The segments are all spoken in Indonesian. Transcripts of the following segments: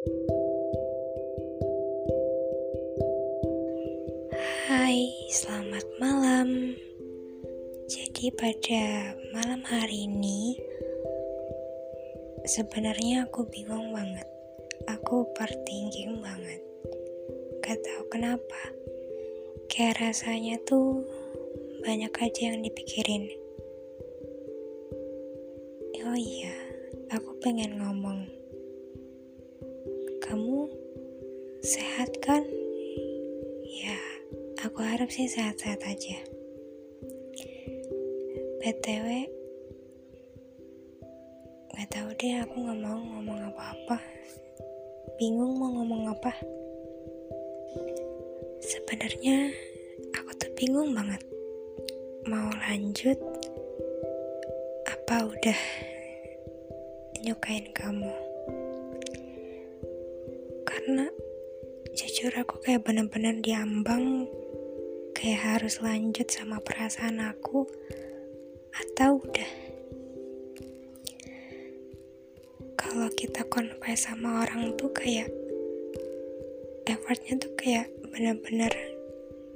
Hai, selamat malam. Jadi pada malam hari ini sebenarnya aku bingung banget. Aku overthinking banget. Gak tahu kenapa. Kayak rasanya tuh banyak aja yang dipikirin. Oh iya, aku pengen ngomong. Sehat kan? Ya, aku harap sih sehat-sehat aja. BTW, gak tahu deh aku gak mau ngomong apa-apa. Bingung mau ngomong apa. Sebenarnya aku tuh bingung banget. Mau lanjut apa udah nyukain kamu. Karena jujur aku kayak bener-bener diambang kayak harus lanjut sama perasaan aku atau udah. Kalau kita confess sama orang tuh kayak effortnya tuh kayak bener-bener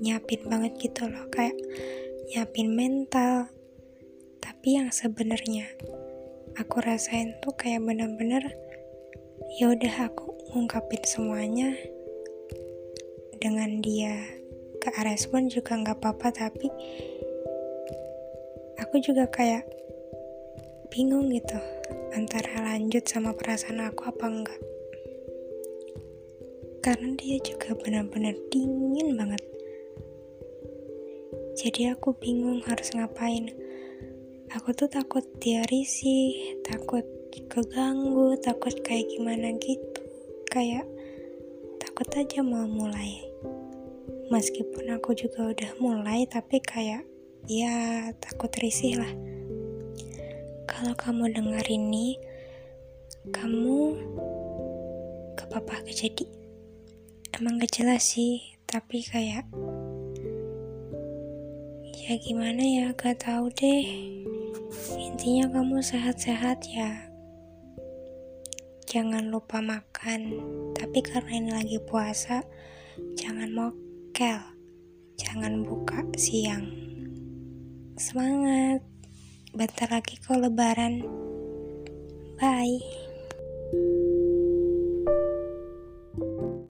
nyiapin banget gitu loh kayak nyiapin mental. Tapi yang sebenarnya aku rasain tuh kayak bener-bener ya udah aku ngungkapin semuanya dengan dia. Ke respon juga nggak apa-apa tapi aku juga kayak bingung gitu antara lanjut sama perasaan aku apa enggak karena dia juga benar-benar dingin banget. Jadi aku bingung harus ngapain. Aku tuh takut dia risih takut keganggu takut kayak gimana gitu. Kayak takut aja mau mulai. Meskipun aku juga udah mulai tapi kayak ya takut risih lah. Kalau kamu dengar ini kamu ke papa jadi emang gak jelas sih tapi kayak ya gimana ya gak tahu deh. Intinya kamu sehat-sehat ya jangan lupa makan. Tapi karena ini lagi puasa jangan mokel. Jangan buka siang. Semangat. Bentar lagi kok lebaran. Bye